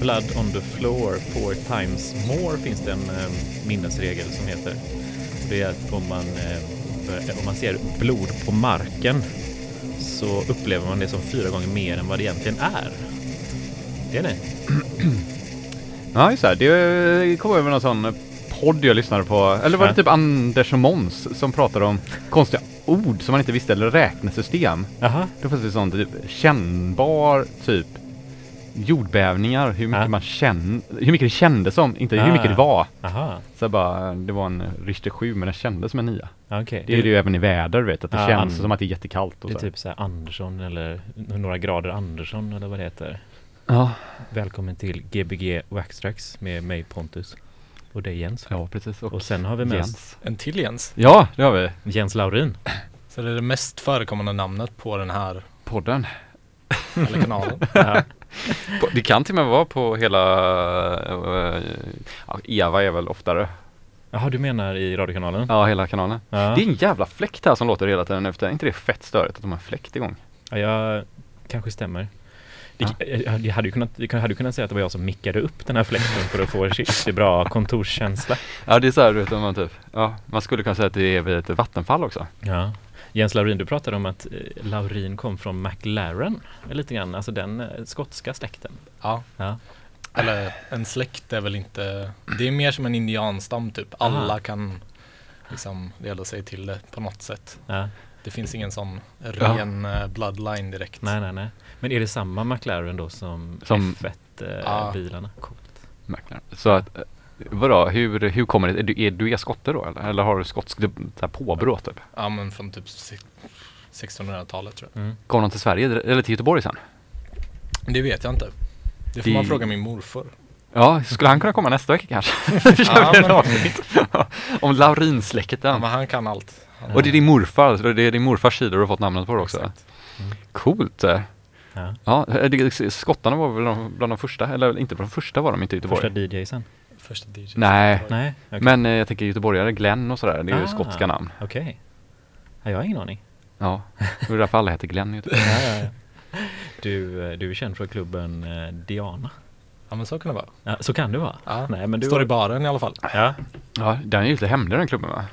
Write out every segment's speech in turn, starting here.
blood, on the floor four times more finns det en eh, minnesregel som heter. Det är att om man, eh, om man ser blod på marken så upplever man det som fyra gånger mer än vad det egentligen är. Det är det. Ja, just det. Det kom över någon sån podd jag lyssnade på. Eller var det typ Anders och Måns som pratade om konstiga ord som man inte visste, eller räknesystem. Jaha. Då fanns det sånt typ kännbar, typ jordbävningar, hur mycket Ja. man känner, hur mycket det kändes som, inte hur Ah. mycket det var. Aha. Så bara, det var en Richter 7 men den kändes som en 9. Okej. Det är det ju även i väder vet, att det Ja, känns som att det är jättekallt och Det är så. typ så här Andersson eller några grader Andersson eller vad det heter. Ja, Välkommen till Gbg Waxtrax med mig Pontus och dig Jens. ja precis. Och, Och sen har vi med oss Jens. En till Jens. Ja, det har vi. Jens Laurin. Så det är det mest förekommande namnet på den här, Podden. Eller kanalen. Ja. Det kan till och med vara på hela, eh, ja, Eva är väl oftare. Jaha, du menar i radiokanalen? Ja, hela kanalen. Ja. Det är en jävla fläkt här som låter hela tiden efter. Är inte det fett störigt att de har en fläkt igång? Ja, jag kanske stämmer. Det, Ja. jag, jag hade ju kunnat, jag hade ju kunnat säga att det var jag som mickade upp den här fläkten för att få riktigt bra kontorskänsla. Ja, det är så här, du vet, om man typ, ja, man skulle kunna säga att det är vid ett vattenfall också. Ja. Jens Laurin, du pratade om att eh, Laurin kom från McLaren eh, lite grann, alltså den eh, skotska släkten. Ja. Ja. Eller en släkt är väl inte, det är mer som en indianstam typ. Alla Aha. kan liksom dela sig till det på något sätt. Ja. Det finns ingen sån ren eh, bloodline direkt. Nej, nej, nej. Men är det samma McLaren då som, Som- Ja. F1-bilarna? Coolt. Märkligt. Så att, vadå, hur, hur kommer det, är du, är, du är skotte då eller? Eller har du skotsk så här påbrå typ? Ja men från typ se- 1600-talet tror jag. Mm. Kom de till Sverige eller till Göteborg sen? Det vet jag inte. Det får Det- man fråga min morfar. Ja, skulle han kunna komma nästa vecka kanske? Ja, men- Om Laurinsläktet. Ja, men han kan allt. Han, Och det är din morfar, det är din morfars sida du har fått namnet på också? Exakt. Coolt! eh. Ja. Ja, skottarna var väl de, bland de första, eller inte bland de första var de inte i Göteborg? Första DJsen? Första DJ. Nej. Nej, okej. Men eh, jag tänker göteborgare, Glenn och sådär, det är ju Ah. skotska namn. Okej. Ja, jag har ingen aning. Ja, det är därför alla heter Glenn i Göteborg. Ja, ja, ja. Du, eh, du är känd för klubben eh, Diana. Ja men så kan det vara. Ja, så kan det vara. Ja. Nej, men du Står har- i baren i alla fall. Ja. Ja, den är ju lite hemlig den klubben va?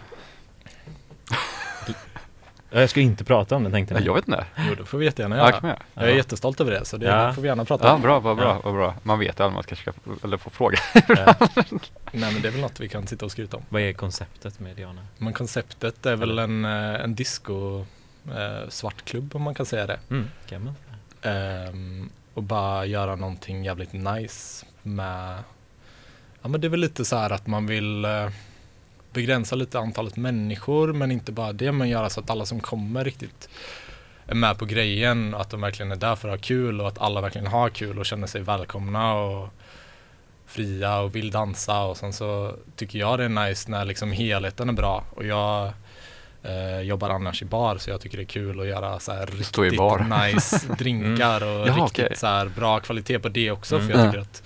Ja, Jag ska inte prata om den tänkte Ja, ni. jag vet inte. Jo det får vi jättegärna Ja, göra. man göra. Jag är Ja. jättestolt över det så det Ja. får vi gärna prata Ja, om. bra, vad bra, Ja. vad bra. Man vet ju aldrig, man kanske ska, få- eller får fråga. Ja. Nej men det är väl något vi kan sitta och skryta om. Vad är konceptet med Diana? Men konceptet är väl en, eh, en disco eh, svartklubb om man kan säga det. Mm, kan man. Ehm, och bara göra någonting jävligt nice med Ja men det är väl lite så här att man vill eh, begränsa lite antalet människor men inte bara det men göra så att alla som kommer riktigt är med på grejen och att de verkligen är där för att ha kul och att alla verkligen har kul och känner sig välkomna och fria och vill dansa och sen så tycker jag det är nice när liksom helheten är bra och jag eh, jobbar annars i bar så jag tycker det är kul att göra så här riktigt nice drinkar och Jaha, riktigt okej. så här bra kvalitet på det också Mm. för jag Ja. tycker att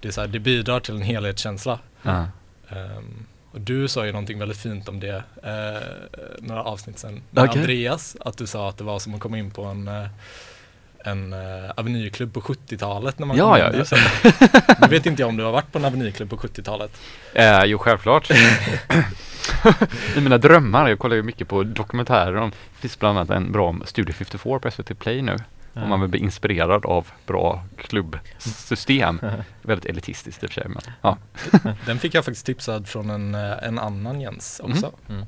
det, är så här, det bidrar till en helhetskänsla. Ja. Ehm, och du sa ju någonting väldigt fint om det eh, några avsnitt sedan. Med Okej. Andreas, att du sa att det var som att komma in på en eh, en uh, avenyklubb på 70-talet när man Ja, ja, just det. Nu vet inte jag om du har varit på en avenyklubb på 70-talet. Eh, jo, självklart. I mina drömmar, jag kollar ju mycket på dokumentärer om, det finns bland annat en bra om Studio 54 på SVT Play nu. Om man vill bli inspirerad av bra klubbsystem. Väldigt elitistiskt i och för sig. Men, ja. Den fick jag faktiskt tipsad från en, eh, en annan Jens också. Mm.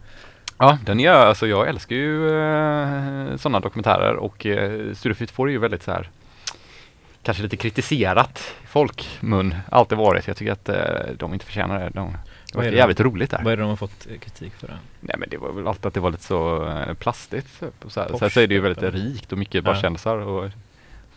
ja, den är, alltså jag älskar ju eh, sådana dokumentärer och eh, Studio 54 är ju väldigt så här kanske lite kritiserat folkmun, alltid varit. Jag tycker att eh, de inte förtjänar det. De, det var är det? jävligt roligt där. Vad är det de har fått eh, kritik för? Då? Nej men det var väl alltid att det var lite så eh, plastigt. Typ, och så här. Sen så är det ju väldigt eller? rikt och mycket bara Ja. kändisar och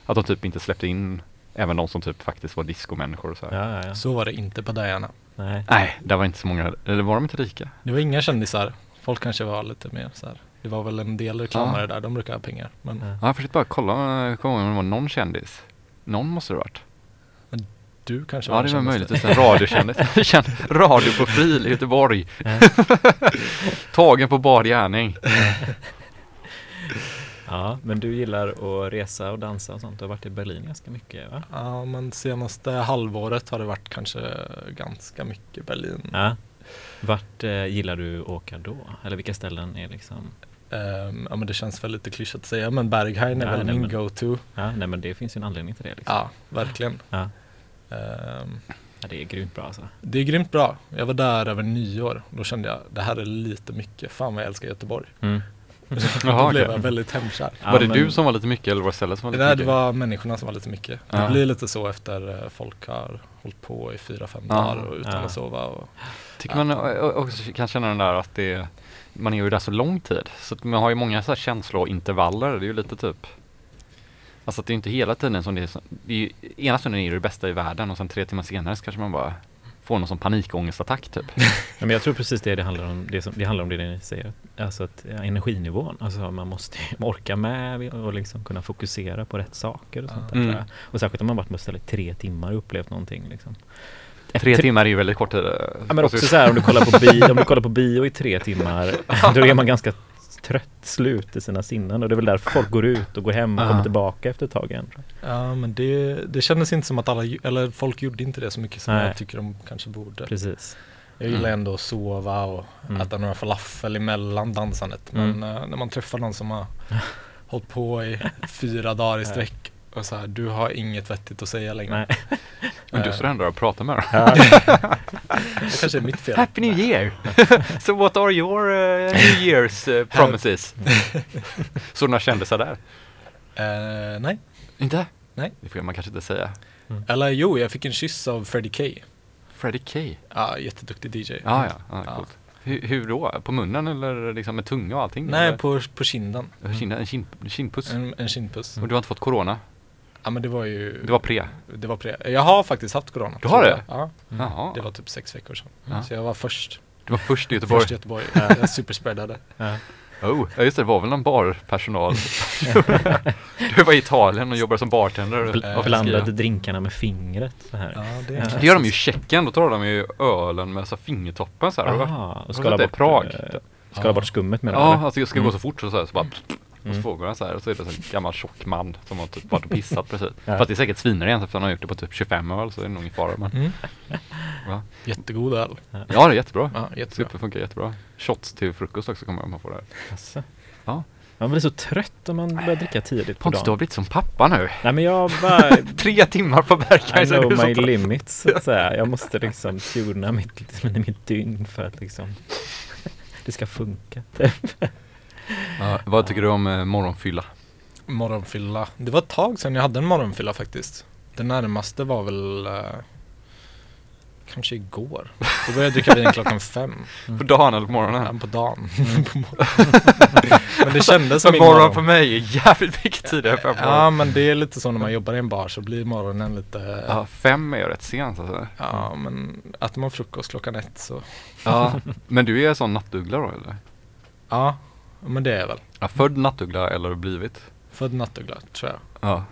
att de typ inte släppte in även de som typ faktiskt var discomänniskor och så här. Ja, ja, ja. Så var det inte på Diana. Nej. Nej, det var inte så många, eller var de inte rika? Det var inga kändisar. Folk kanske var lite mer så här. Det var väl en del reklamare där, de brukar ha pengar. Men Ja. Ja, jag försökte bara kolla, komma ihåg om det var någon kändis. Någon måste det ha varit. du kanske Ja, det var möjligt. En radiokändis. Känd- Radio på fil i Göteborg. Tagen på bar gärning. Ja, men du gillar att resa och dansa och sånt. Du har varit i Berlin ganska mycket va? Ja, men senaste halvåret har det varit kanske ganska mycket Berlin. Ja. Vart eh, gillar du att åka då? Eller vilka ställen är liksom? Ehm, ja, men det känns väl lite klyschigt att säga, men Berghain är Ja, väl nej, min men- go-to. Ja, nej men det finns ju en anledning till det. Liksom. Ja, verkligen. Ja. Ehm, Ja, det är grymt bra alltså. det är grymt bra. Jag var där över nyår. Då kände jag, det här är lite mycket. Fan vad jag älskar Göteborg. Mm. Jaha, Då blev jag väldigt hemkär. Ja, var det men- du som var lite mycket eller var det stället som var lite Nej, det mycket? var människorna som var lite mycket. Det blir lite så efter eh, folk har hållit på i fyra, fem Ja. dagar och utan Ja. att sova. Och, Tycker man också kan känna den där att det man är ju där så lång tid. Så man har ju många så här känslointervaller. Det är ju lite typ Alltså det är inte hela tiden som det är, så, det är ju, ena stunden är det bästa i världen och sen tre timmar senare så kanske man bara får någon sån panikångestattack typ. Ja, men jag tror precis det det handlar om. Det, som, det handlar om det ni säger. Alltså att ja, energinivån. Alltså man måste orka med och liksom kunna fokusera på rätt saker och sånt där, Mm. Och särskilt om man varit på stället tre timmar och upplevt någonting liksom. Tre timmar är ju väldigt kort tid. eh, Ja, men också så här om du kollar på bio, om du kollar på bio i tre timmar, då är man ganska trött, slut i sina sinnen och det är väl därför folk går ut och går hem och Ja. kommer tillbaka efter ett tag igen. ja, men det, det kändes inte som att alla, eller folk gjorde inte det så mycket som Nej. jag tycker de kanske borde. Precis. Jag gillar Mm. ändå att sova och Mm. äta några falafel emellan dansandet. Men Mm. eh, när man träffar någon som har hållit på i fyra dagar i sträck och så här, du har inget vettigt att säga längre. Nej. Men du står ändå och pratar med dem. Ja, Det kanske är mitt fel. Happy New Year! so what are your uh, New Year's uh, promises? så några kändisar där? Eh, nej. Inte? Nej. Det får man kanske inte säga. Eller jo, jag fick en kyss av Freddie K. Freddie K? Ja, jätteduktig DJ. Ja, ja, ja, Ja. coolt. Hur, hur då? På munnen eller liksom med tunga och allting? Nej, eller? på, på kinden. Kind, en kind, kindpuss? En, en kindpuss. Och du har inte fått corona? Ja, men det var ju... Det var pre? det var pre. Jag har faktiskt haft corona. Du har det? Ja, Jaha. det var typ sex veckor sedan. Ja. Så jag var först. Du var först i Göteborg? Först i Göteborg. Jag superspreadade. ja. Oh, ja just det, det var väl någon barpersonal. du var i Italien och jobbade som bartender. Bl- och blandade drinkarna med fingret så här. Ja, det, Ja. Det gör de ju i Tjeckien, då tar de ju ölen med så här fingertoppen så här. och- Aha, och var skala det bort, Prag? eh, skala Ja. bort skummet med det, Ja, eller? alltså det ska Mm. gå så fort så, så, här, så bara och så Mm. frågar han så här och så är det så en gammal tjock man som har typ varit och pissat precis. Ja. Fast det är säkert svinrent efter att han har gjort det på typ 25 öl så är det nog ingen fara. Men Mm. Ja. Jättegod öl. ja, det är jättebra. Ja, jättebra. Super funkar jättebra. Shots till frukost också kommer man få där. Ja. Man blir så trött om man börjar dricka tidigt på Pontus, du har dagen. blivit som pappa nu. Nej men jag bara, Tre timmar på I Berghain så är know så my limits så att säga. Jag måste liksom tuna mitt, mitt dygn för att liksom det ska funka. Ja, vad tycker du om eh, morgonfylla? Morgonfylla. Det var ett tag sedan jag hade en morgonfylla faktiskt. Det närmaste var väl eh, kanske igår. Då började jag dricka vin klockan fem På dagen eller på morgonen? ja, på dagen. På morgonen. men det kändes som min morgon morgon. för mig är jävligt mycket tidigare på morgonen. Ja men det är lite så när man jobbar i en bar så blir morgonen lite Ja, fem är ju rätt sent alltså. Ja men äter man frukost klockan ett så Ja, men du är en sån nattuggla då eller? Ja men det är jag väl. Ja, född nattuggla eller blivit? Född nattuggla tror jag. Ja.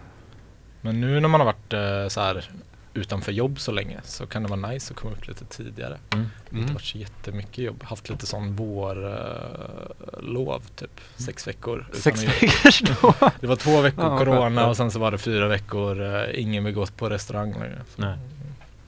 Men nu när man har varit eh, så här utanför jobb så länge så kan det vara nice att komma upp lite tidigare. Mm. Det har inte varit så jättemycket jobb. Haft lite sån vårlov typ. Sex veckor. utan Sex att jobba. veckors då? Det var två veckor Ja, corona ja. och sen så var det fyra veckor eh, ingen vill gå på restaurang längre. Nej.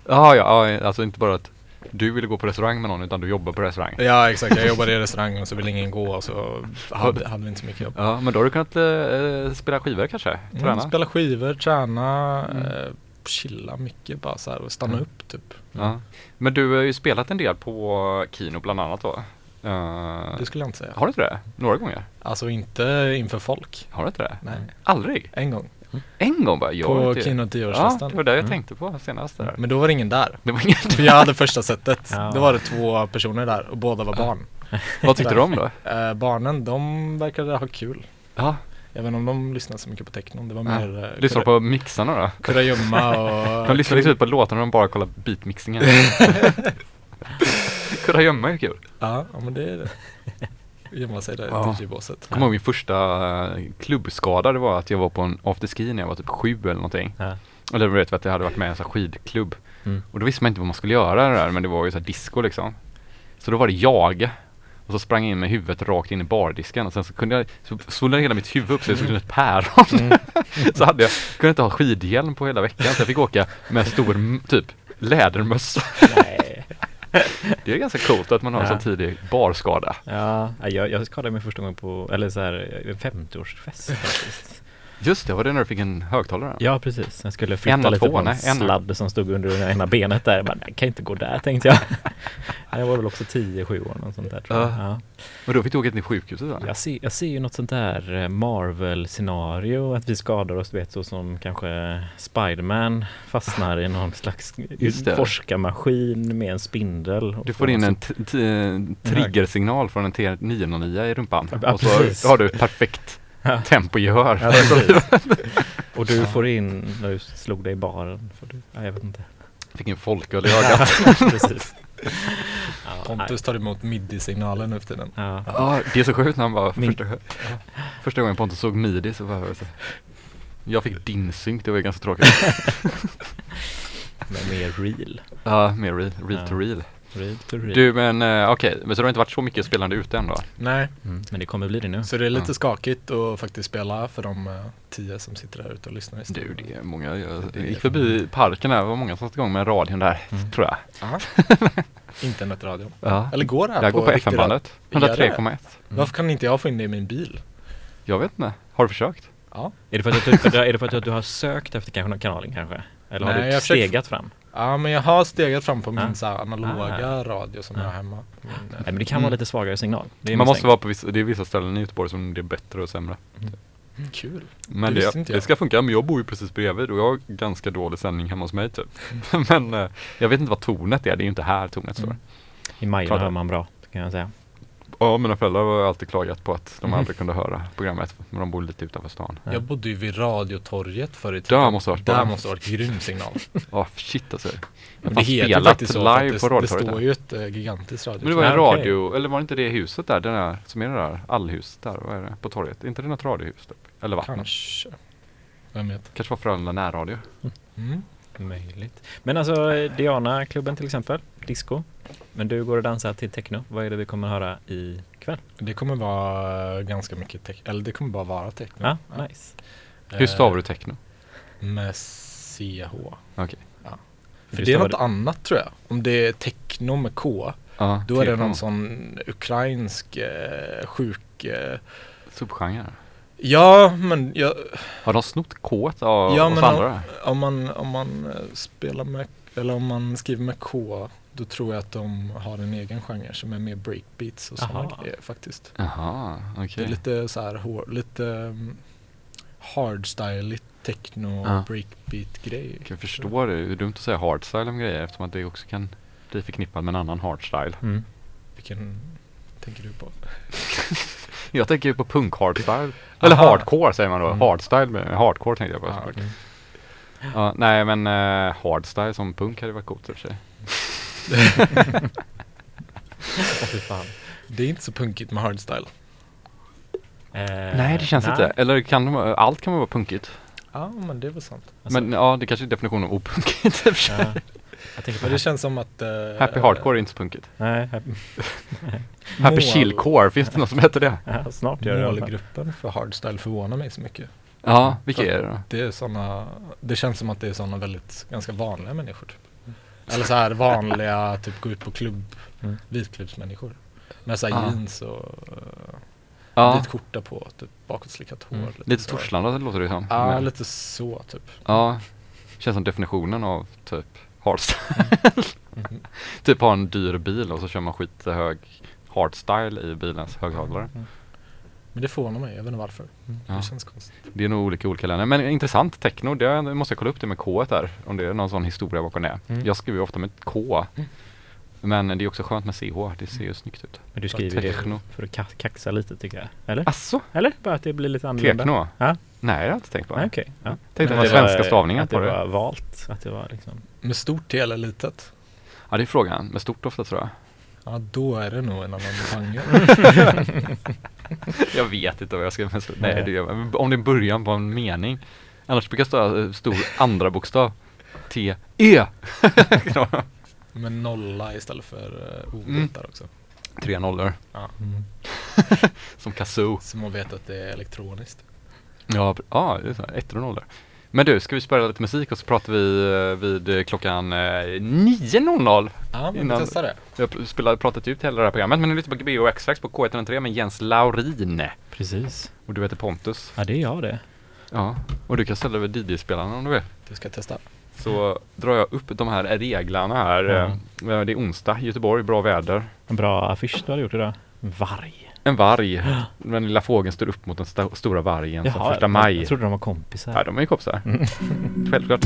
Ja, ja, ja, alltså inte bara att du ville gå på restaurang med någon utan du jobbar på restaurang. Ja exakt, jag jobbade i restaurang och så ville ingen gå och så hade, hade vi inte så mycket jobb. Ja, men då har du kunnat eh, spela skivor kanske? Träna? Mm, spela skivor, träna, Mm. eh, chilla mycket bara så här och stanna Mm. upp typ. Ja. Men du har ju spelat en del på Kino bland annat då? Eh, Det skulle jag inte säga. har du inte det? Några gånger? Alltså inte inför folk. Har du inte det? Nej, Aldrig? en gång. En gång bara? Jag på vet ju. Kino Ja, 10-årsfesten. det var det jag Mm. tänkte på senast där. Men då var det ingen där. Det var inget. För jag hade första setet. Ja. Då var det två personer där och båda var barn. Vad tyckte du om då? Eh, barnen, de verkade ha kul. Ja, Jag vet inte om de lyssnade så mycket på technon. Det var Ja. mer eh, lyssna på mixarna då? kurragömma och... De lyssnar liksom ut på låtarna och de bara kollar beatmixingen. Kunna gömma är kul. Ja, ja, men det är det. Gömma sig där i Ja. DJ-båset. Jag kommer ihåg min första eh, klubbskada, det var att jag var på en afterski när jag var typ sju eller någonting. Ja. Eller du vet att jag hade varit med i en sån här skidklubb. Mm. Och då visste man inte vad man skulle göra där men det var ju så här disco liksom. Så då var det jag. och så sprang jag in med huvudet rakt in i bardisken och sen så kunde jag, så svullnade hela mitt huvud upp så jag såg ut som ett päron. Mm. så hade jag, kunde inte ha skidhjälm på hela veckan så jag fick åka med stor m- typ lädermössa. Det är ganska coolt att man har en Ja. så tidig barskada. Ja, jag, jag skadade mig första gången på, eller så här, en 50-årsfest faktiskt. Just det, var det när du fick en högtalare? Ja, precis. Jag skulle En flytta och lite två, på en nej, en sladd som stod under ena benet där. Jag bara, nej, kan inte gå där, tänkte jag. jag var väl också 10-7 år, något sånt där tror jag. Ja. Ja. Och då fick du åka till sjukhuset? Jag, ser, jag ser ju något sånt där eh, Marvel-scenario, att vi skadar oss, du vet, så som kanske Spiderman fastnar i någon slags forskarmaskin med en spindel. Du får in en triggersignal från en T909 i rumpan Ja, och så har du perfekt Ja. tempogehör. Ja. Och du får in, när du slog dig i baren, får du, ja, jag vet inte. Fick en folköl i ögat. precis. Ja, Pontus tar emot midi-signalen nu för tiden. Ja. Ja, det är så sjukt när han bara Min- första, första gången Pontus såg midi så så Jag fick din synk, det var ju ganska tråkigt. Men mer real. Ja, mer real, real Ja. to real. Du men eh, okej, men så du har inte varit så mycket spelande ute än då? Nej, Mm, men det kommer bli det nu. så det är lite Ja. skakigt att faktiskt spela för de eh, tio som sitter där ute och lyssnar Du, istället. det är många, jag Det är gick förbi parken där, det var många som satte igång med radion där, Mm. tror jag. Ja. Internetradion. Ja. Eller går det här Jag går på riktig FM-bandet, Gör det? 103,1. radio? Varför kan inte jag få in det i min bil? Jag vet inte, har du försökt? Ja. Är det för att du, för, är det för att du har sökt efter kanske någon kanalen kanske? Eller har Nej, du jag försöker- stegat fram? Ja, men jag har stegat fram på min Ah. så här, analoga Ah. radio som Ah. jag har hemma. Min, eh, Nej men det kan Mm. vara lite svagare signal. Man måste vara på vissa, det är vissa ställen i Göteborg som det är bättre och sämre. Kul. Men Det det, det, ska funka, men jag bor ju precis bredvid och jag har ganska dålig sändning hemma hos mig typ. Mm. men eh, jag vet inte vad tornet är, det är ju inte här tornet står. Mm. I Majorna hör man bra, kan jag säga. Ja, mina föräldrar har alltid klagat på att de Mhm. aldrig kunde höra programmet, men de bor lite utanför stan. Ja. Jag bodde ju vid Radiotorget förr i tiden. Där måste ha varit Där måste ha varit grym signal. Ja, shit alltså. Men det heter faktiskt så. live det, på det står ju ett äh, gigantiskt Men det var en radio, eller var det inte det huset där, den där, som är det där, allhuset där, vad är det, på torget? Är inte det något radiohus typ? Eller vattnet? Kanske. Vem vet. Kanske var Frölunda närradio? Mm. Möjligt. Men alltså eh, Diana-klubben till exempel, disco. Men du går och dansar till techno. Vad är det vi kommer höra ikväll? Det kommer vara ganska mycket tech, eller det kommer bara vara techno. Ja, nice. Hur stavar du techno? Eh, Med CH. Okej. Ja. För det är något annat tror jag. Om det är techno med K, Ja, då är det techno. någon sån ukrainsk eh, sjuk... Eh, Subgenre. ja, men jag, Har de snott K av Ja, oss andra? om man, om man eh, spelar med, eller om man skriver med K, då tror jag att de har en egen genre som är mer breakbeats och sådana Aha. grejer faktiskt. Jaha, okej. Det är lite så här hår, lite um, hardstyligt techno Ja. breakbeat grej. Jag kan förstå det, det är dumt att säga hardstyle om grejer eftersom att det också kan bli förknippat med en annan hardstyle. Mm. Vilken tänker du på? Jag tänker ju på punk hardstyle. Eller Aha. hardcore säger man då. Mm. Hardstyle, med- hardcore tänkte jag på. Ja, såklart. Mm. Ja, nej men uh, hardstyle som punk hade varit coolt i och för sig. Fan. Det är inte så punkigt med hardstyle. Eh, nej det känns nej. inte. Eller kan det vara, allt kan vara punkigt. Ja, men det är väl sant. Alltså, men ja, det kanske är definitionen av opunkigt i och för sig. ja. Jag tänker på Men det känns som att... eh, Happy hardcore är inte så punkigt. Nej, happy, Happy chillcore, finns det något som heter det? ja, snart gör det. Målgruppen för hardstyle förvånar mig så mycket. Ja, vilka är det då? Det är såna, det känns som att det är såna väldigt, ganska vanliga människor. Typ. Eller så här vanliga, typ gå ut på klubb, Mm. vitklubbsmänniskor. Med så här Ah. jeans och Ja, vit skjorta på, typ bakåtslickat hår. Mm. lite så. Torslanda låter det som. Ja, Men- lite så typ. Ja, känns som definitionen av typ hardstyle. Mhm. typ ha en dyr bil och så kör man skithög hardstyle i bilens högtalare. Mm. Men det förvånar mig, jag vet inte varför. Ja. Det känns konstigt. Det är nog olika olika länder. Men intressant, techno, det måste jag kolla upp det med K där. Om det är någon sån historia bakom det. Mm. Jag skriver ju ofta med K. Mm. Men det är också skönt med CH, det ser ju snyggt ut. Men du skriver det Techno. för att ka- kaxa lite tycker jag. Eller? Asså? Eller? Bara att det blir lite annorlunda? Techno? Ja. Nej, det har jag inte tänkt på. Nej, okej. Ja. Tänkte att det var- svenska stavningen att på det. det. var valt. Att det var liksom... Med stort T eller litet? Ja, det är frågan. Med stort ofta tror jag. Ja, då är det nog en annan genre. Jag vet inte vad jag ska med Nej, det gör. Men Om det är början på en mening. Annars brukar jag stå eh, stor andra bokstav. T, E. Med nolla istället för uh, o Mm. där också. Tre nollor. Ja. Mm. Som Kazoo. Så man vet att det är elektroniskt. Ja, ja det är så. här, Ettor och nollor. Men du, ska vi spela lite musik och så pratar vi eh, vid eh, klockan eh, 9.00. Ja, men Innan- vi testar det. Har pr- spelat, pratat ut hela det här programmet, men nu lyssnar på Gbg och X-Trax på K103 med Jens Laurin. Precis. Och du heter Pontus. Ja, det är jag det. Ja, och du kan ställa vid DJ-spelarna om du vill. Du ska testa. Så drar jag upp de här reglarna här. Ja. Eh, Det är onsdag, Göteborg, bra väder. En bra affisch du hade gjort idag. Varg. En varg. Den lilla fågeln står upp mot den sta- stora vargen som första maj. jag trodde de var kompisar. Ja, de är ju kompisar. Självklart.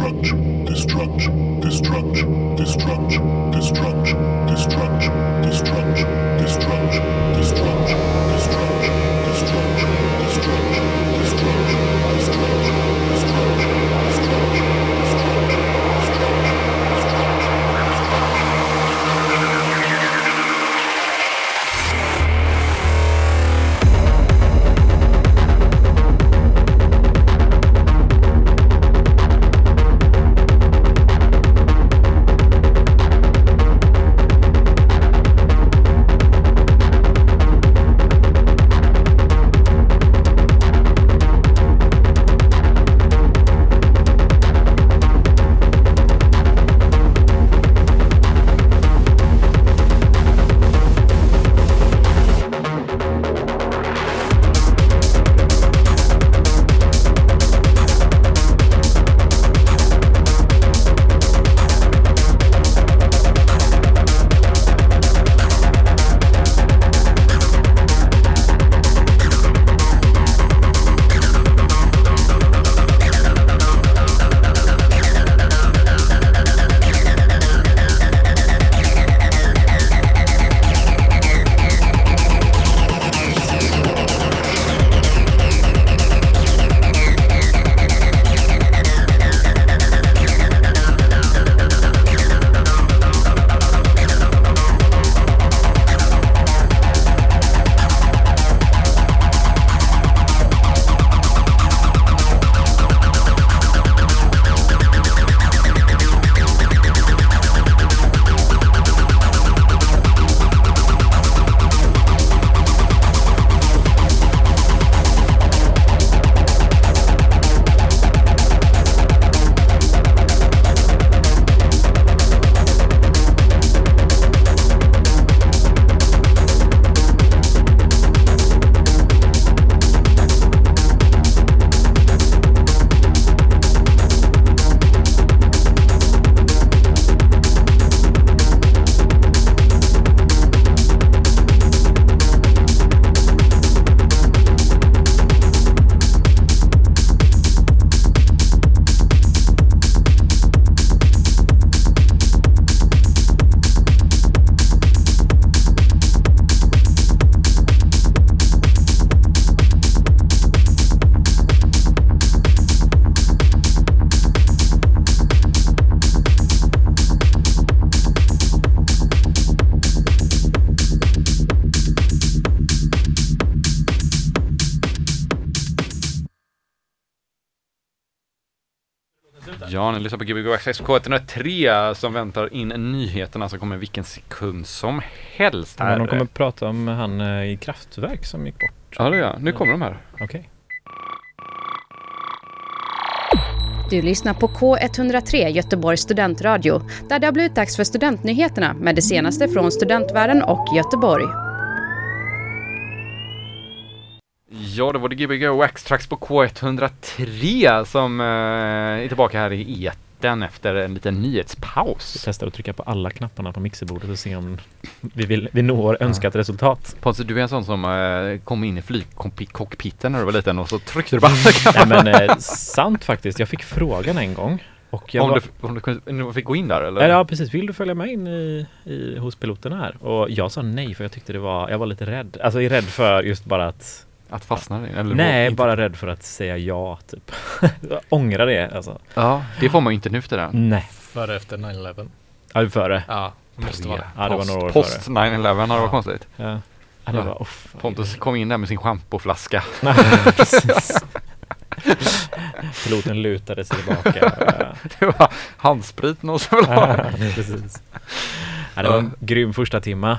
destruction, destruction, destruction, destruction, destruction, destruction. Lyssnar på Gbg Access K103 som väntar in nyheterna som kommer vilken sekund som helst. Men Här. de kommer prata om han eh, i kraftverk som gick bort. Ja, det gör. Nu kommer de här. Okej. Du lyssnar på K103 Göteborgs studentradio där det har blivit dags för studentnyheterna med det senaste från studentvärlden och Göteborg. Ja, det var det Gbg Wax Tracks på K103 som eh, är tillbaka här i eten efter en liten Vi nyhetspaus. testar att trycka på alla knapparna på mixerbordet och se om vi, vill, vi når önskat resultat. Pontus, du är en sån som eh, kom in i flygcockpiten när du var liten och så tryckte du på alla knappar. Nej men eh, sant faktiskt, jag fick frågan en gång. Och Om, var, du, om du kunde- fick gå in där eller? Ja, ja precis, vill du följa med in i, i, hos piloterna här? Och jag sa nej för jag tyckte det var, jag var lite rädd. Alltså jag är rädd för just bara att Att fastna i? Eller Nej, inte- bara rädd för att säga ja typ. jag ångrar det alltså. Ja, det får man ju inte nu för tiden. Nej. Före efter 9-11. Ja, före. Ja, det måste vara det. Ja, det var Post- några år Post före. 9-11 hade Ja. varit konstigt. Ja. Ja, det var, Pontus kom in där med sin schampoflaska. Nej, precis. Piloten lutade sig tillbaka. Det var handsprit någon som ville ha. Ja, precis. Ja, det var en grym första timma.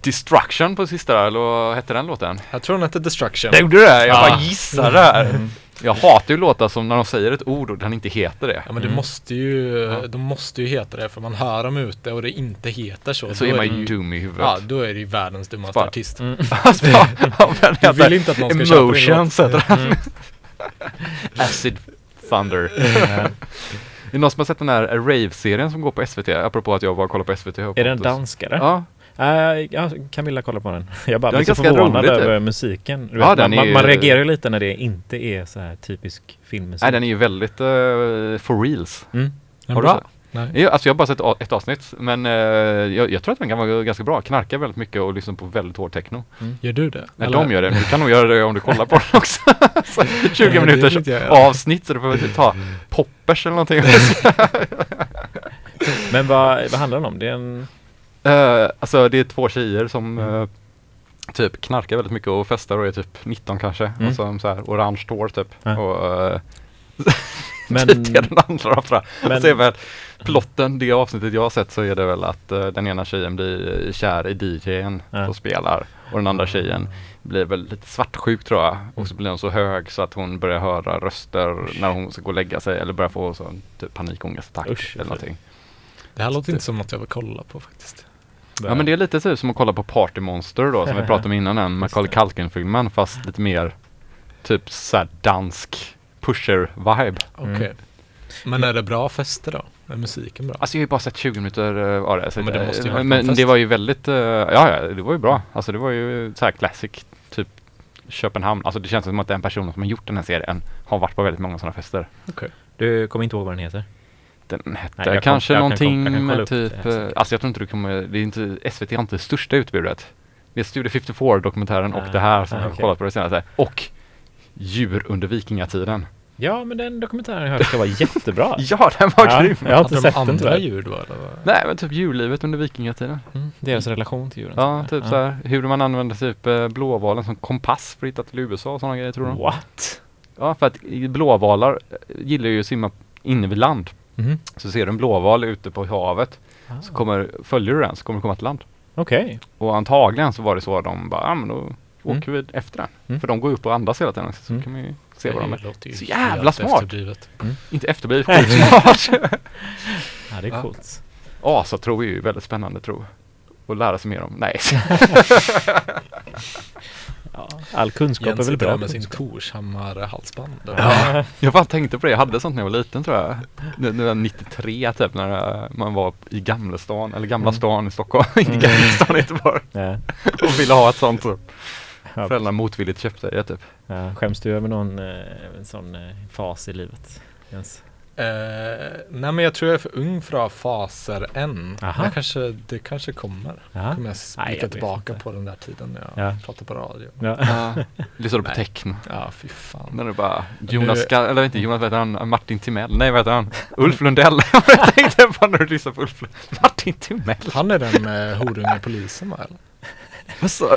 Destruction på sista eller vad hette den låten? Jag tror den hette Destruction. Det gjorde det? Jag Ja. bara gissar där. Mm. Jag hatar ju låtar som när de säger ett ord och den inte heter det. Ja men det Mm. måste ju, Ja. de måste ju heta det för man hör dem ute och det inte heter så. Så då är man det ju dum i huvudet. Ja, då är det ju världens dummaste Bara- artist. Mm. Alltså, ja, den Du vill inte att någon ska köpa din låt. Emotions den. Mm. Acid Thunder. Är det någon som har sett den här Rave-serien som går på SVT? Apropå att jag bara kollar på SVT. Är det en Pontus. danskare? Ja, Äh, ja, Camilla kollar på den. Jag bara blir så förvånad rolig, typ. över musiken. Du Ja, vet, man, ju- man reagerar ju lite när det inte är så här typisk filmmusik. nej den är ju väldigt uh, for reals. mm. Har du sett? Nej. Ja, alltså jag har bara sett ett avsnitt men eh, jag, jag tror att den kan vara ganska bra. Knarkar väldigt mycket och lyssnar på väldigt hård techno. Gör du det? Nej, Eller? de gör det. Men du kan nog göra det om du kollar på den också. så 20 Nej, det minuters jag, ja. avsnitt så du behöver inte ta poppers eller någonting. Men vad, vad handlar den om? Det är en... Eh, alltså det är två tjejer som Mm. eh, typ knarkar väldigt mycket och festar och är typ 19 kanske. Mm. Och så, så här orange hår typ. Ja. Och uh, Men, det är den andra jag. men, Och så är väl plotten, det avsnittet jag har sett så är det väl att eh, den ena tjejen blir kär i DJn Ja. som spelar och den andra tjejen blir väl lite svartsjuk tror jag. Och så blir hon så hög så att hon börjar höra röster när hon ska gå och lägga sig eller börjar få sån typ panikångestattack Usch, eller någonting. Det här låter inte som något jag vill kolla på faktiskt. Ja men det är lite typ som att kolla på Party Monster då som vi pratade om innan den Macaulay. Culkin-filmen fast lite mer typ såhär dansk pusher-vibe. Okej. Mm. Men är det bra fester då? Är musiken bra? Alltså jag har ju bara sett 20 minuter uh, av det. Så men det måste ju eh, varit en men det var ju väldigt, eh, ja ja det var ju bra. Alltså det var ju så här classic typ Köpenhamn. Alltså det känns som att den personen som har gjort den här serien har varit på väldigt många sådana fester. Du kommer inte ihåg vad den heter? Den hette Nej, jag kom- kanske jag kan någonting kom- jag kan med typ, det, eh, alltså jag tror inte du kommer, det är inte, SVT har inte det största utbudet. Det är Studio 54 dokumentären och Ah, det här som ah, jag har okej. kollat på det senaste. Och Djur under vikingatiden. Ja, men den dokumentären jag hörde ska vara jättebra. Ja, den var Ja, grym! jag har inte sett de den andra tyvärr. ljud då eller? Nej men typ djurlivet under vikingatiden. Mm, deras relation till djuren. Ja, typ så här, hur man använder typ eh, blåvalen som kompass för att hitta till USA och sådana grejer tror de. What? Ja, för att blåvalar eh, gillar ju att simma inne vid land. Mhm. Så ser du en blåval ute på havet, Ah. så kommer, följer du den så kommer du komma till land. Okej. Och antagligen så var det så att de bara, ja men då Mm. åker vi efter den. Mm. För de går upp och andas hela tiden så Mm. kan man ju se vad de är. Så jävla smart. efterblivet. Inte efterblivet, skitsmart! Ja, det är Ja. coolt. Asatro är ju väldigt spännande tro. Och lära sig mer om. Nej. All kunskap Jens är väl bra med sin. Torshammar-halsband. Ja. Jag bara tänkte på det, jag hade sånt när jag var liten tror jag. Nu nu var jag 93 typ när man var i Gamlestan, eller Gamla Mm. stan i Stockholm, inte Mm. Gamla stan i Göteborg. Ja. Och ville ha ett sånt så Ja. föräldrarna motvilligt köpte det typ. Ja. Skäms du över någon eh, en sån eh, fas i livet? Jens? Eh, nej men jag tror jag är för ung för att ha faser än. Aha. Jag kanske, det kanske kommer. Ja. Kommer jag blicka tillbaka inte. på den där tiden när jag Ja. pratade på radio. Ja. Ja. Lyssnade på techno. Ja, fy fan. När det bara Jonas, Nu- eller inte Jonas, vad heter han? Martin Timell? Nej vad heter han? Ulf Lundell. jag tänkte på när du lyssnade på Ulf Lundell. Martin Timell. Han är den med horunge polisen va? Eller? Alltså,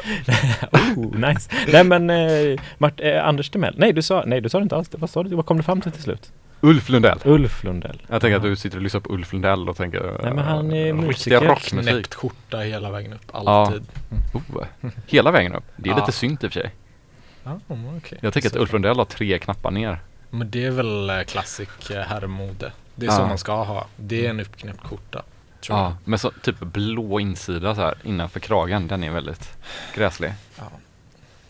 Oh, nice. Nej men eh, Mart, eh, Anders Timell. Nej du sa, nej du sa det inte alls. Vad sa du? Vad kom du fram till till slut? Ulf Lundell. Ulf Lundell. Jag tänker att Ja. du sitter och lyssnar på Ulf Lundell och tänker Nej, men han är eh, musiker. Riktiga rockmusik. Knäppt skjorta hela vägen upp, alltid. Oh, hela vägen upp. Det är Ja. lite synt i och för sig. Ja, okej. Jag tänker att Så- Ulf Lundell har tre knappar ner. Men det är väl eh, classic eh, herrmode. Det är Ja. så man ska ha. Det är en uppknäppt skjorta. Tror Ja, med så typ blå insida så här innanför kragen. Den är väldigt gräslig. jag. Ja.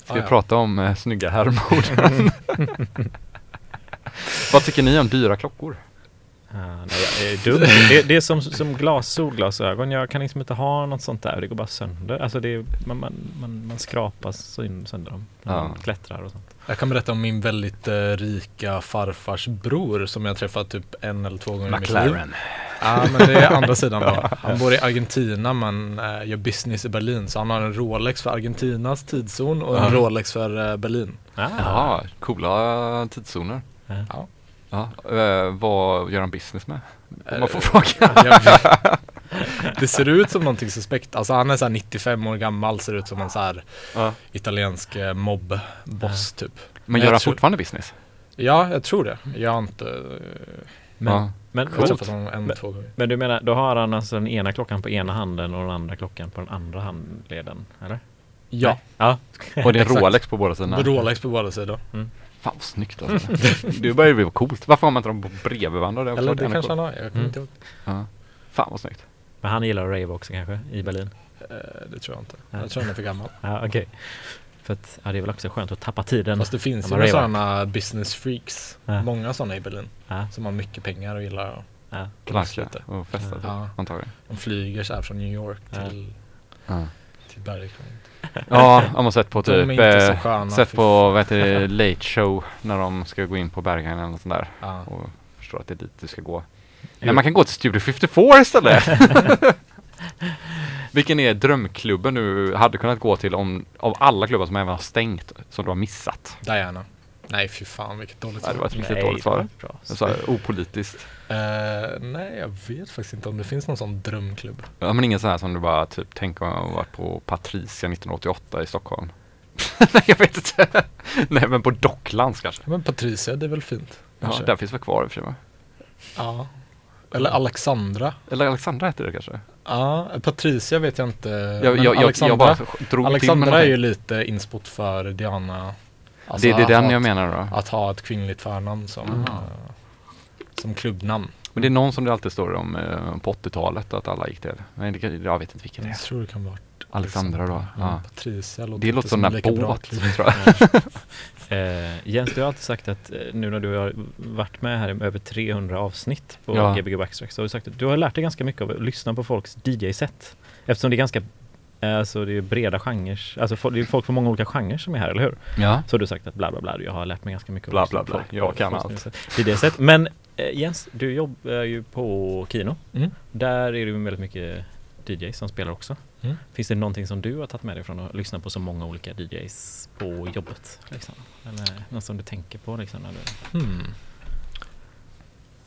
Ska Ah, vi ja. prata om eh, snygga herrmorden? Vad tycker ni om dyra klockor? Ah, nej, jag är dum. Det, det är som, som glas, solglasögon. Jag kan liksom inte ha något sånt där. Det går bara sönder. Alltså det är, man, man, man, man skrapar syn- sönder dem. När Ja. man klättrar och sånt. Jag kan berätta om min väldigt eh, rika farfars bror som jag träffat typ en eller två gånger i mitt liv. Ja, men det är andra sidan då. Han bor i Argentina men eh, gör business i Berlin. Så han har en Rolex för Argentinas tidszon och en. Rolex för eh, Berlin. Ah, Ja, coola tidszoner. Ja. Ja. Eh, vad gör han business med? Om man får Eh, fråga. Jag. Det ser ut som någonting suspekt. Alltså han är så här 95 år gammal, ser ut som en så här Ja. italiensk eh, mobbboss typ. Men jag gör han tror- fortfarande business? Ja, jag tror det. Jag har inte eh, Men, Ja. men, jag har träffat men, honom en, Men- två gånger. men du menar, då har han alltså den ena klockan på ena handen och den andra klockan på den andra handleden? Eller? Ja. Ja. Och det är Exakt. Rolex på båda sidorna? Rolex på båda sidor. Fan vad snyggt alltså. Det börjar bli coolt. Varför har man inte dem på bredvid Det är Eller det kanske han har, jag kommer Mm. inte ihåg. Ja. Fan vad snyggt. Men han gillar att rave också kanske, i Berlin? Eh, Det tror jag inte. Ja. Jag tror han är för gammal. Ja, okej. För att, ja, det är väl också skönt att tappa tiden. Fast det finns ju sådana business freaks. Ja. Många sådana i Berlin. Ja, Som har mycket pengar och gillar att ja. Knarka och festa typ, Ja. antagligen. De flyger så här från New York till, Ja, till Bergkron. Ja jag har sett på typ, eh, sköna. sett på vad heter det, Late Show när de ska gå in på Berghain eller något sånt där. Ja. Och förstår att det är dit du ska gå. Men man kan gå till Studio 54 istället! Vilken är drömklubben du hade kunnat gå till om, av alla klubbar som även har stängt, som du har missat? Diana. Nej fy fan vilket dåligt Nej, det var ett riktigt Nej, dåligt svar. Så här, opolitiskt. Eh, nej jag vet faktiskt inte om det finns någon sån drömklubb. Ja men ingen sån här som du bara typ tänker om jag varit på Patricia 1988 i Stockholm. Nej jag vet inte. Nej men på Docklands kanske. Men Patricia det är väl fint? Ja, kanske? den finns väl kvar i och för sig ja. Eller Alexandra. Eller Alexandra heter det kanske? Ja, Patricia vet jag inte. Jag, jag, jag, Alexandra, Alexandra är ju lite inspot för Diana. Alltså det, det är att den ha jag ett- menar då. Att ha ett kvinnligt förnamn som, Mm. eh, som klubbnamn. Men det är någon som det alltid står om eh, på 80-talet att alla gick till. Nej, det, kan- jag vet inte vilken det Jag tror det kan vara Alexandra då? Ja. Patricia låter Det låter som en lika bra båt tror jag. Eh, Jens, du har alltid sagt att eh, nu när du har varit med här i över 300 avsnitt på Ja. Gbg Backstrack så har du sagt att du har lärt dig ganska mycket av att lyssna på folks DJ-set. Eftersom det är ganska Alltså det är breda genrer, alltså det är folk från många olika genrer som är här, eller hur? Ja. Så har du sagt att bla bla bla, jag har lärt mig ganska mycket Bla, bla, bla. Jag kan allt. DJ-set. Men eh, Jens, du jobbar ju på Kino. Mm. Där är det ju väldigt mycket DJs som spelar också. Mm. Finns det någonting som du har tagit med dig från att lyssna på så många olika DJs på jobbet? Liksom? Eller något som du tänker på liksom, när du...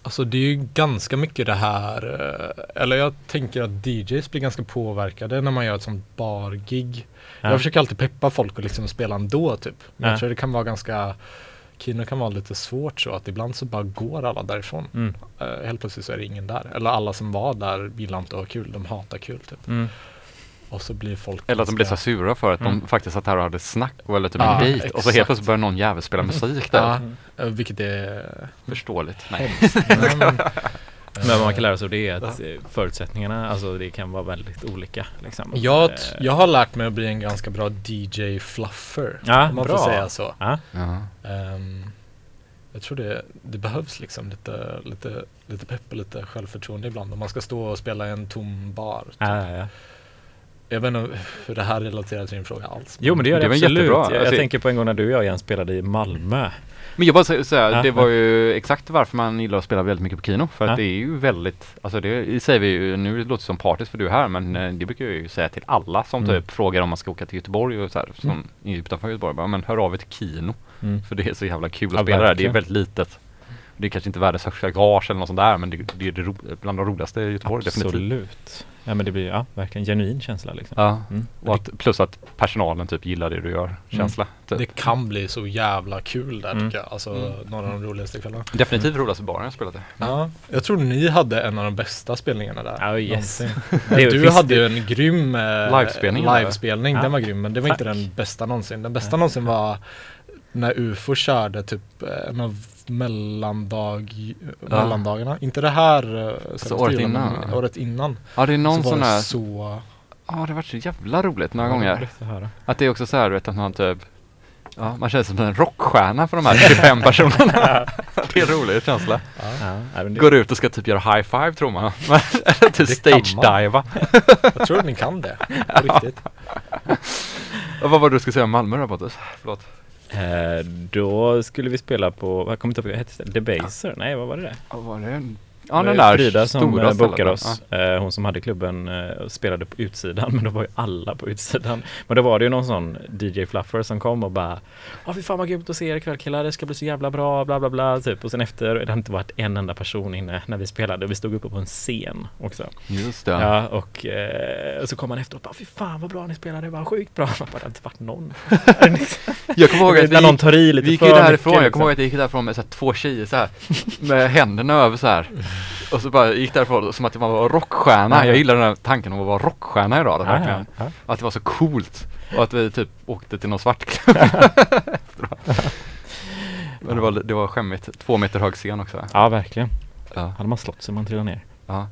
Alltså det är ju ganska mycket det här, eh, eller jag tänker att DJs blir ganska påverkade när man gör ett sånt bargig. Ja. Jag försöker alltid peppa folk och liksom spela ändå typ. Men Ja. jag tror det kan vara ganska, Kino kan vara lite svårt så att ibland så bara går alla därifrån. Mm. Eh, helt plötsligt så är det ingen där. Eller alla som var där gillar inte att ha kul, de hatar kul typ. Mm. Och så blir folk Eller att de blev så sura för att Mm. de faktiskt satt här och hade snack och eller typ Ja, en dejt. Och så helt plötsligt börjar någon jävel spela musik där. Ja, Mm. eh, vilket är Förståeligt. Nej. men, Men vad man kan lära sig av det är att eh, förutsättningarna, alltså det kan vara väldigt olika. Liksom. jag, Eh, jag har lärt mig att bli en ganska bra DJ fluffer. Ja, om man bra. får säga så. Ja, Ja. Ehm, jag tror det, det behövs liksom lite, lite, lite pepp och lite självförtroende ibland. Om man ska stå och spela i en tom bar. Typ. ja, ja. Jag vet inte hur det här relaterar till din fråga alls. Jo men det gör det, Det var absolut. jättebra. Jag, jag Alltså- tänker på en gång när du och jag igen spelade i Malmö. Men jag bara säger så här, Ja, det var ja. ju exakt varför man gillar att spela väldigt mycket på Kino. För att Ja. det är ju väldigt, alltså det säger vi ju, nu låter det som partiskt för du är här men eh, det brukar jag ju säga till alla som Mm. typ frågar om man ska åka till Göteborg och så här, som är utanför Göteborg. Bara, men hör av er till Kino. Mm. För det är så jävla kul Ja, att spela där, det är väldigt litet. Det är kanske inte världens högsta gage eller något sånt där men det, det är det ro, bland de roligaste i Göteborg definitivt. Absolut. Ja men det blir ja, verkligen genuin känsla liksom. Ja, Mm. och att, plus att personalen typ gillar det du gör, känsla. Typ. Det kan bli så jävla kul där Mm. tycker jag. Alltså Mm. några av de roligaste kvällarna. Definitivt roligaste baren jag spelat i. Ja, jag tror ni hade en av de bästa spelningarna där. Ja, yes. du hade ju en grym eh, Livespelning, livespelning. Den var grym, men det var inte Tack. den bästa någonsin. Den bästa någonsin var när UFO körde typ eh, mellandag, mellandagarna. Inte det här eh, senaste året julen, innan, året innan. Ja det är någon så sån det här, så... ja det har varit så jävla roligt några gånger. Roligt att. Att det är också så här du vet att man typ Ja, man känns som en rockstjärna för de här 25 personerna. det är en rolig känsla. Ja. Ja, ja, det, Går ut och ska typ göra high five tror man. Eller typ Det stage-diva. Jag tror ni kan det. På riktigt. Och vad var det du skulle säga om Malmö då Pontus? Förlåt. Eh, då skulle vi spela på, vad kommer inte ihåg, vad hette det? Debaser? Nej, vad var det där? Ja, var det? Det Ja den där Frida som stora eh, bokade oss. Eh, hon som hade klubben eh, spelade på utsidan. Men då var ju alla på utsidan. Men då var det ju någon sån DJ Fluffer som kom och bara Ja fy fan vad grymt att se er ikväll killar. Det ska bli så jävla bra. Bla bla bla. Typ. Och sen efter, det hade inte varit en enda person inne när vi spelade. Vi stod uppe på en scen också. Just det. Ja, och, eh, och så kom man efteråt och bara fy fan vad bra ni spelade. Det var sjukt bra. Man bara, det har inte varit någon. Jag kommer ihåg att när vi någon tar i lite vi gick för ju mycket, därifrån, jag liksom. kommer ihåg att jag gick därifrån med så här, två tjejer så här med händerna över så här och så bara gick därifrån som att man var rockstjärna. Ja. Jag gillar den här tanken om att vara rockstjärna idag. Ja, verkligen. ja. Att det var så coolt och att vi typ åkte till någon svartklubb. Men det var, det var skämmigt. Två meter hög scen också. ja, verkligen. Ja. Hade man slått sig man trillade ner. Ja.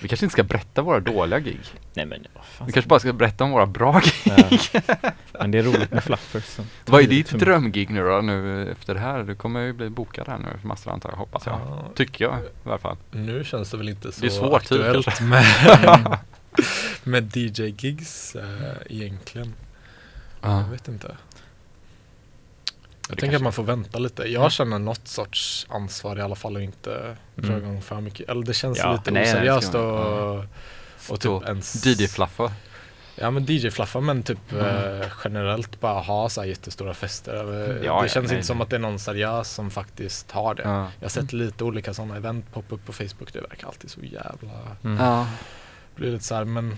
Vi kanske inte ska berätta våra dåliga gig. Nej men vad fan Vi kanske bara ska berätta om våra bra gig. Ja. Men det är roligt med fluffers. Vad är ditt drömgig nu då, nu efter det här? Du kommer ju bli bokad här nu för massor antar jag, hoppas jag. Ja. Tycker jag i alla fall. Nu känns det väl inte så Det är svårt tid, aktuellt kanske. med, med DJ-gigs eh, egentligen. Ja. Jag vet inte. Jag Det tänker att man får vänta lite. Jag känner något sorts ansvar i alla fall och inte dra Mm. igång för mycket. Eller det känns Ja, lite nej, oseriöst och, och Så, typ ens... DJ-flaffa. Ja men DJ-flaffa men typ Mm. eh, generellt bara ha så här jättestora fester. Ja, det ja, känns nej, inte som att det är någon seriös som faktiskt har det. Ja. Jag har sett lite olika sådana event poppa upp på Facebook. Det verkar alltid så jävla... Mm. ja. Det blir lite så här, men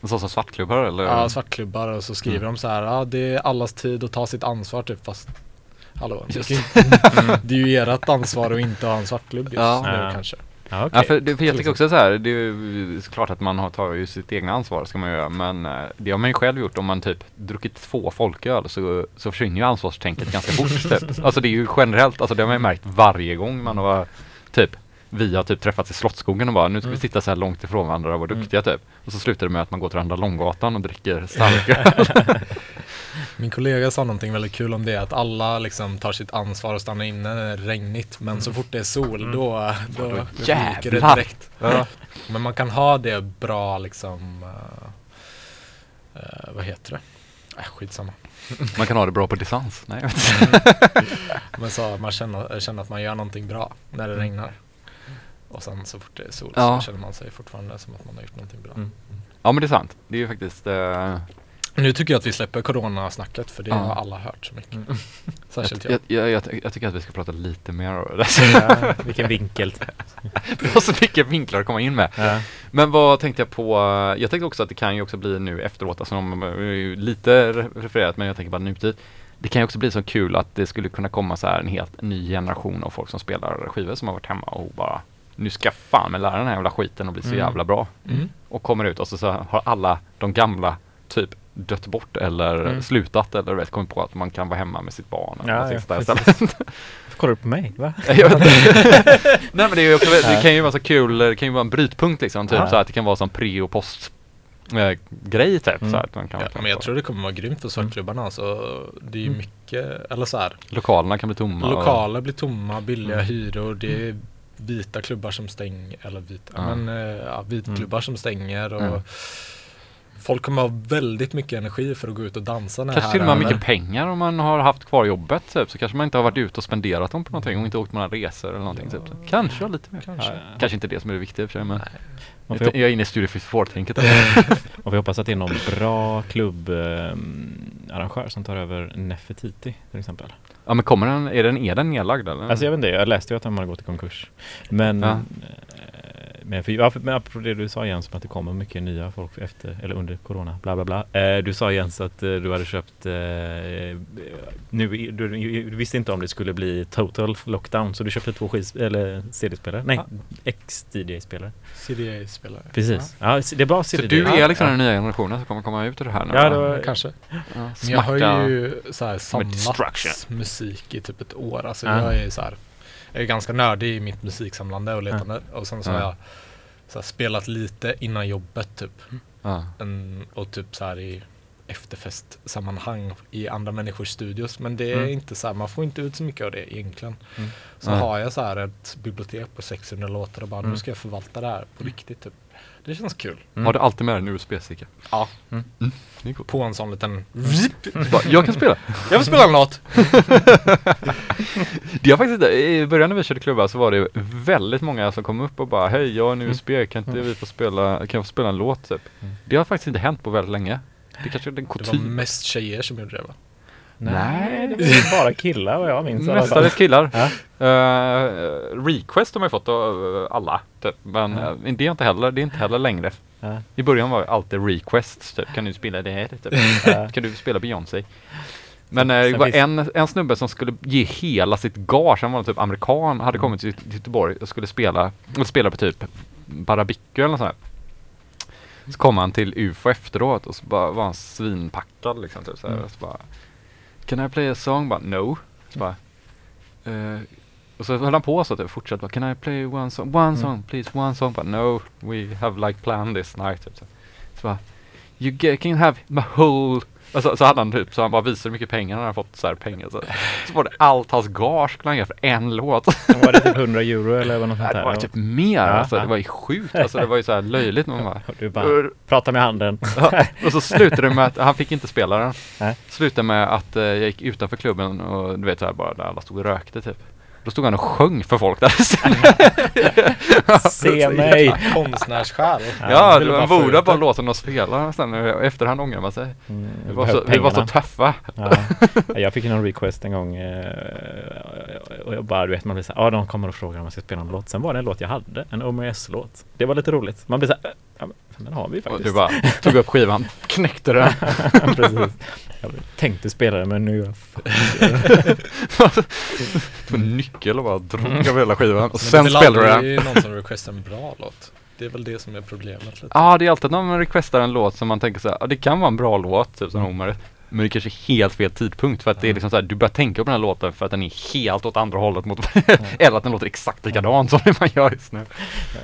En sån som svartklubbar eller? ja, svartklubbar och så skriver Mm. de så här, ja det är allas tid att ta sitt ansvar typ fast Hallå, det, Just är ju- det är ju ert ansvar att inte ha en svartklubb just Ja. nu Ja. kanske. Ja, okej. Ja, för, det, för jag tycker också så här, det är ju såklart att man har, tar ju sitt egna ansvar, ska man göra, men eh, det har man ju själv gjort om man typ druckit två folköl så, så försvinner ju ansvarstänket ganska fort typ. Alltså det är ju generellt, alltså det har man ju märkt varje gång man har typ vi har typ träffats i Slottsskogen och bara nu ska vi Mm. sitta så här långt ifrån varandra och vara Mm. duktiga typ. Och så slutar det med att man går till andra Långgatan och dricker starköl. Min kollega sa någonting väldigt kul om det, att alla liksom tar sitt ansvar och stannar inne när det är regnigt. Men så fort det är sol Mm. då, då, Då ryker det direkt. ja. Men man kan ha det bra liksom, eh, eh, vad heter det? Äh, skitsamma. Man kan ha det bra på distans. Nej, jag vet inte. Men så man känner, känner att man gör någonting bra när det Mm. regnar. Och sen så fort det är sol Ja. så känner man sig fortfarande som att man har gjort någonting bra. Mm. Ja men det är sant. Det är ju faktiskt eh, Nu tycker jag att vi släpper coronasnacket för det Ja. har alla hört så mycket. Mm. Särskilt jag. jag, jag, jag, jag tycker att vi ska prata lite mer om det. Ja, vilken vinkel. Vi har så mycket vinklar att komma in med. Ja. Men vad tänkte jag på? Jag tänkte också att det kan ju också bli nu efteråt, alltså om, eh, lite re- refererat men jag tänker bara nutid. Det kan ju också bli så kul att det skulle kunna komma så här en helt ny generation av folk som spelar skivor som har varit hemma och bara nu ska fan med lära den här jävla skiten och bli så Mm. jävla bra. Mm. Och kommer ut och så, så har alla de gamla typ dött bort eller Mm. slutat eller vet, kommit på att man kan vara hemma med sitt barn. eller Ja, ja, istället. Kollar du på mig? Va? Nej men det, är ju också, det kan ju vara så kul, det kan ju vara en brytpunkt liksom, typ Ja. så att det kan vara som pre och post eh, grej typ. Mm. Så att man kan, Ja, men jag tror det kommer vara grymt för svartklubbarna. Alltså, det är ju Mm. mycket, eller så här, Lokalerna kan bli tomma. och- lokaler blir tomma, billiga Mm. hyror. Det är vita klubbar som stänger, eller vita, Ja. men eh, ja, vitklubbar som stänger. Och Mm. Folk kommer ha väldigt mycket energi för att gå ut och dansa när Kanske till och med mycket pengar om man har haft kvar jobbet typ. Så kanske man inte har varit ute och spenderat dem på någonting och inte åkt på några resor eller någonting Ja. typ. Kanske lite mer. Kanske. Kanske inte det som är det viktiga i och för sig men Nej. Jag, jag är inne i Studio 54-tänket. och vi hoppas att det är någon bra klubb ehm, arrangör som tar över Nefertiti till exempel. Ja men kommer den, är den, är den nedlagd eller? Alltså jag vet inte, jag läste ju att de har gått i konkurs. Men, Ja. Eh, men, för, ja, för- men apropå det du sa Jens, om att det kommer mycket nya folk efter, eller under corona, bla bla bla. Eh, du sa Jens att eh, du hade köpt, eh, nu, i- du, du visste inte om det skulle bli total lockdown, så du köpte två skis, eller CD-spelare, nej, X-DJ-spelare. CDA-spelare. Precis, ja. det är bra Så CD. du ja. är liksom ja. den nya generationen som kommer komma ut ur det här nu? Ja, var- Ja, kanske. Ja, Men jag har ju så här destruction. samlat musik i typ ett år. Alltså Ja. jag är så här, jag är ganska nördig i mitt musiksamlande och letande. Och sen så har Ja. jag så här, spelat lite innan jobbet typ. Ja. En, och typ så här i efterfestsammanhang i andra människors studios. Men det är Mm. inte så här, man får inte ut så mycket av det egentligen. Mm. Så har jag så här ett bibliotek på 600 låtar och bara Mm. nu ska jag förvalta det här på riktigt typ. Det känns kul. Mm. Har du alltid med dig en USB-sticka? Ja. Mm. Det är coolt. På en sån liten bara, jag kan spela! Jag vill spela en låt! Det har faktiskt, I början när vi körde klubbar så var det väldigt många som kom upp och bara Hej, jag har en Mm. USB, kan inte vi få spela, kan jag få spela en låt typ? Mm. Det har faktiskt inte hänt på väldigt länge. Det kanske är en Det var kutym. mest tjejer som gjorde det va? Nej, det var ju bara killar vad jag minns. Mestadels killar. Ja. Eh, request har man ju fått av eh, alla. Typ. Men Ja. eh, det är inte heller, det är inte heller längre. Ja. I början var det alltid requests, typ. Kan du spela det här? Typ. Kan du spela Beyoncé? Men eh, Sen det var en, en snubbe som skulle ge hela sitt gage, han var typ amerikan, Mm. hade kommit till Göteborg och skulle spela, och spela på typ Barabicco eller nåt sånt här. Så kom han till UFO efteråt och så bara var han svinpackad liksom. Typ, så här, Mm. och så bara, Can I play a song? Bara, no. Så bara, eh, och så höll han på så typ, fortsatte bara, Can I play one song? One Mm. song please, one song. Bara, no, we have like planned this night. Typ, så. så bara, You get, can have my whole Alltså, så hade han typ, så han bara visade hur mycket pengar han hade fått så här pengar. Så, så var det allt hans gage skulle han göra för en låt. Var det typ 100 euro eller vad något sånt det där? var typ mer, Ja, alltså, ja. det var ju sjukt. Alltså, det var ju så här löjligt. Man bara, Du bara, prata med handen. Ja, och så slutade det med att han fick inte spela den. Slutade med att eh, jag gick utanför klubben och du vet så här bara där alla stod och rökte typ. Då stod han och sjöng för folk där. Se mig! Konstnärssjäl. ja, det bara var borde ut bara låta dem spela sen. och Efterhand ångrar man sig. Mm, Vi var, så, behöver vi var så tuffa. Ja. Jag fick någon request en gång eh, och jag bara, du vet, man blir så här, ja de kommer och frågar om jag ska spela en låt. Sen var det en låt jag hade, en Omer S-låt. Det var lite roligt. Man blir så här, ja men den har vi Och faktiskt. du bara tog upp skivan, knäckte den. Precis. Jag tänkte spela den men nu är jag en nyckel och bara drog av hela skivan. Och sen det är spelade du den. aldrig någon som requestar en bra låt. Det är väl det som är problemet. Ja, det är alltid när man requestar en låt som man tänker så här, ja, det kan vara en bra låt, typ Mm. som Homer. Men det är kanske är helt fel tidpunkt för att det är liksom så här, du börjar tänka på den här låten för att den är helt åt andra hållet mot, eller att den låter exakt likadant som det man gör just nu.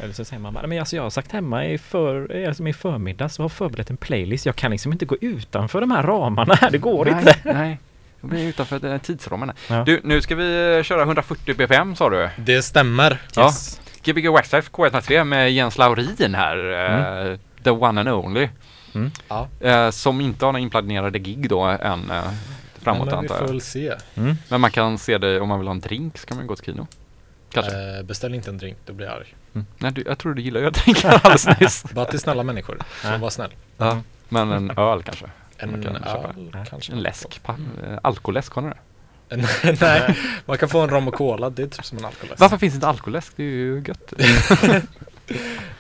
Eller så säger man bara, men alltså jag har sagt hemma i, för, eh, alltså i förmiddag så har förberett en playlist. Jag kan liksom inte gå utanför de här ramarna här, det går nej, inte. Nej, jag blir utanför den tidsramen. här. Ja. Du, nu ska vi eh, köra 140 bpm sa du. Det stämmer. Ja. Yes. Gbg Waxlife K103 med Jens Laurin här. eh, the one and only. Mm. Ja. Eh, som inte har några inplanerade gig då än eh, framåt Men vi antar får jag. väl se. Mm. Men man kan se det om man vill ha en drink så kan man gå till Kino. Kanske. Eh, beställ inte en drink, då blir jag arg. Mm. Nej, du, jag tror du gillar ju att dricka alldeles nyss. Bara till snälla människor. Så Ja. var snäll. Ja. Men en öl kanske? En kan öl köpa. Kanske. En läsk? Eh, alkoläsk, har ni det? Nej, man kan få en rom och cola. Det är typ som en alkoläsk. Varför finns inte alkoläsk? Det är ju gött.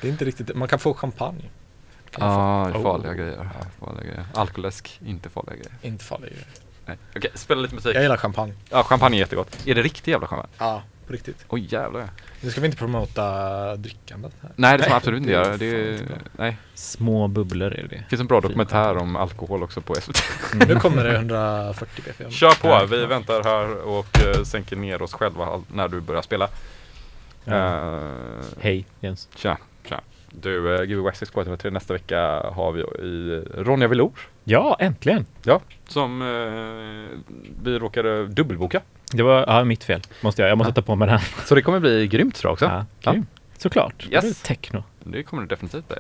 Det är inte riktigt Man kan få champagne. Ja, är Oh. farliga grejer. Farliga grejer. Alkoläsk, inte farliga grejer. Inte farligt. Nej. Okej, spela lite musik. Jag gillar champagne. Ja, champagne är jättegott. Är det riktig jävla champagne? Ja, på riktigt. Oj jävlar. Nu ska vi inte promota drickandet här. Nej, det ska man absolut inte göra. Det är, nej. Små bubblor är det. Det finns en bra dokumentär om alkohol också på SVT. Nu kommer det 140 bpm. Kör på, vi väntar här och uh, sänker ner oss själva när du börjar spela. Ja. Uh, Hej Jens. Tja. Du, uh, Gbg Waxxix K103 nästa vecka har vi i Ronja Velour. Ja, äntligen! Ja, som eh, vi råkade dubbelboka. Det var ja, mitt fel. Måste jag. Jag måste ta på mig den. Så det kommer bli grymt tror jag också. Ja, Ja. grymt. Såklart. Yes. Det är techno. Det kommer det definitivt bli.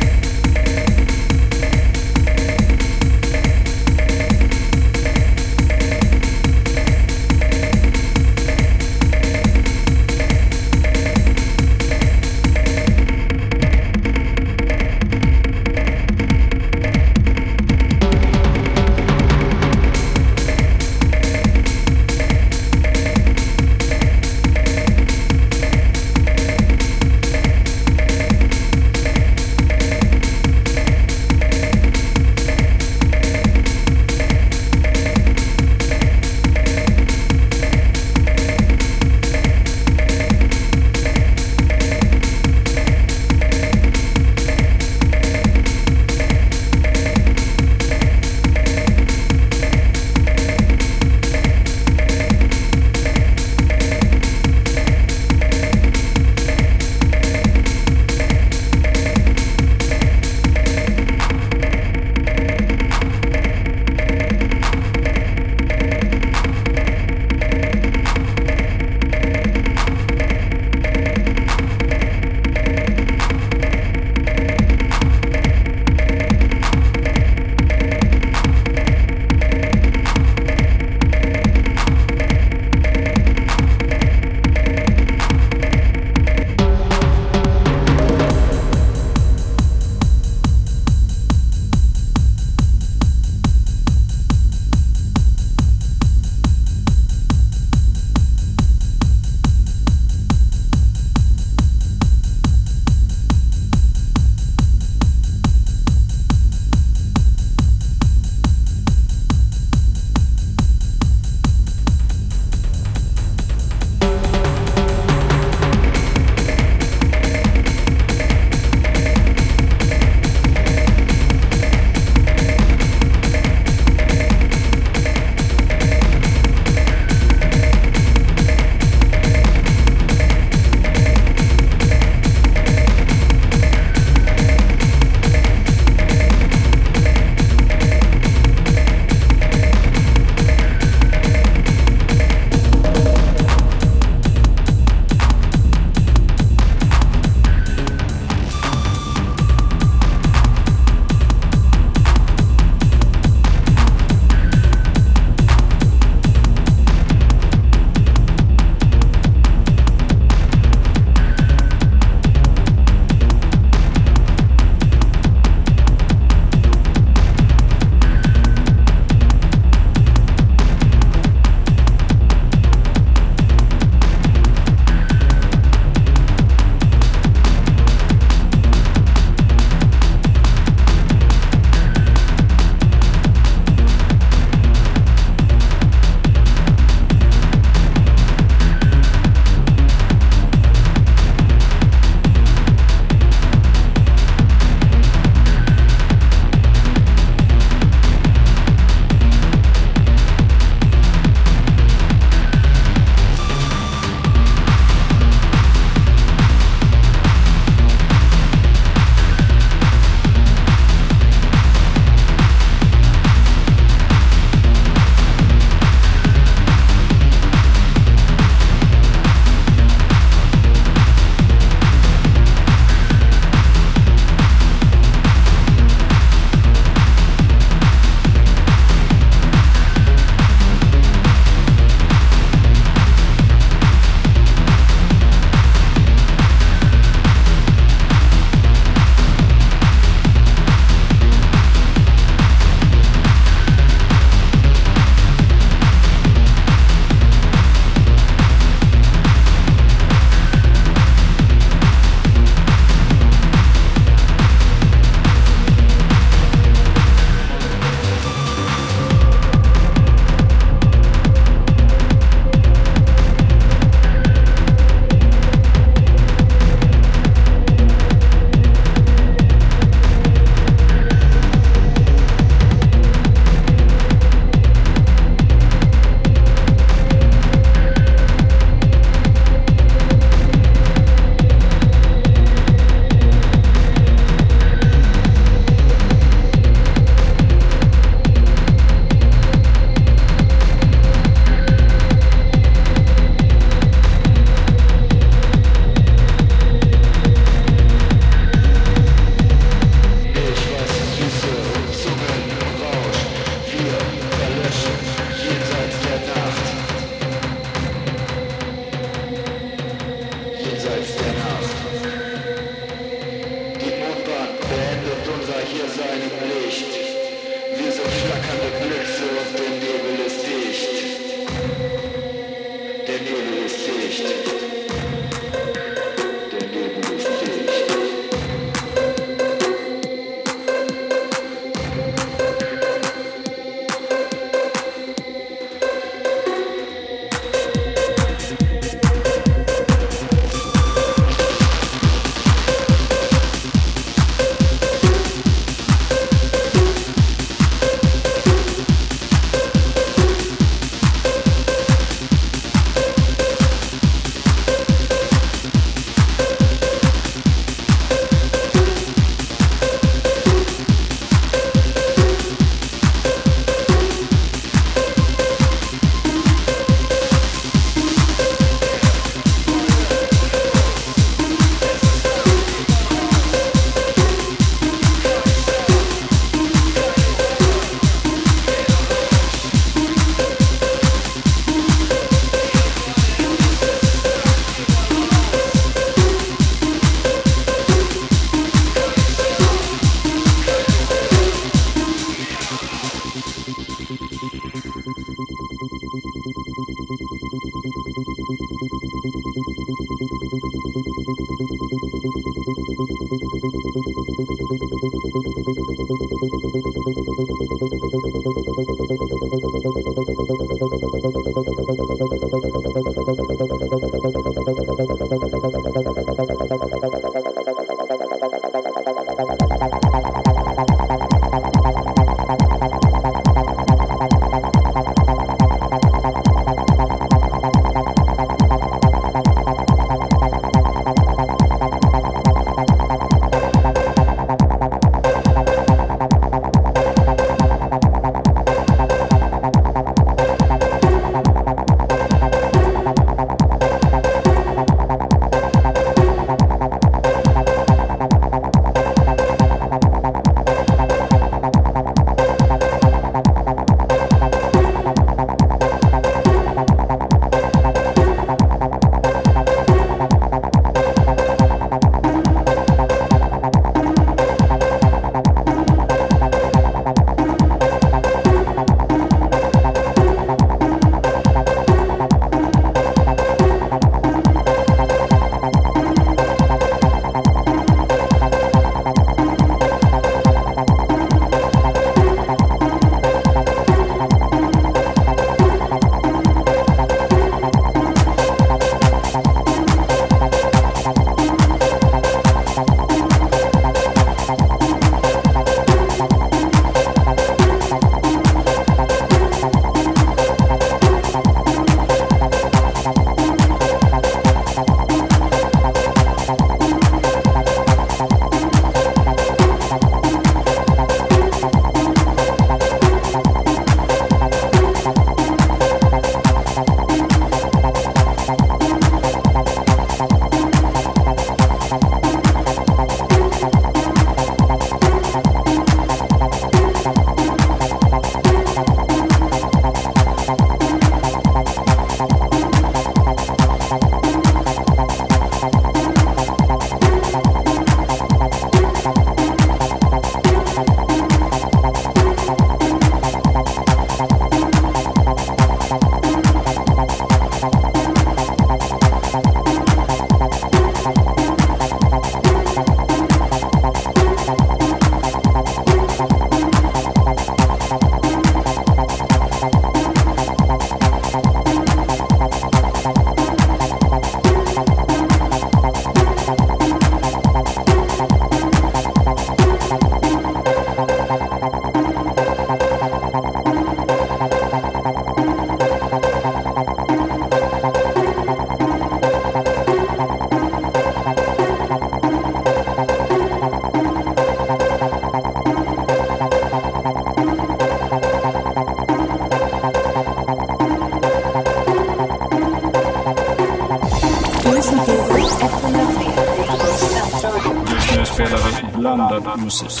Just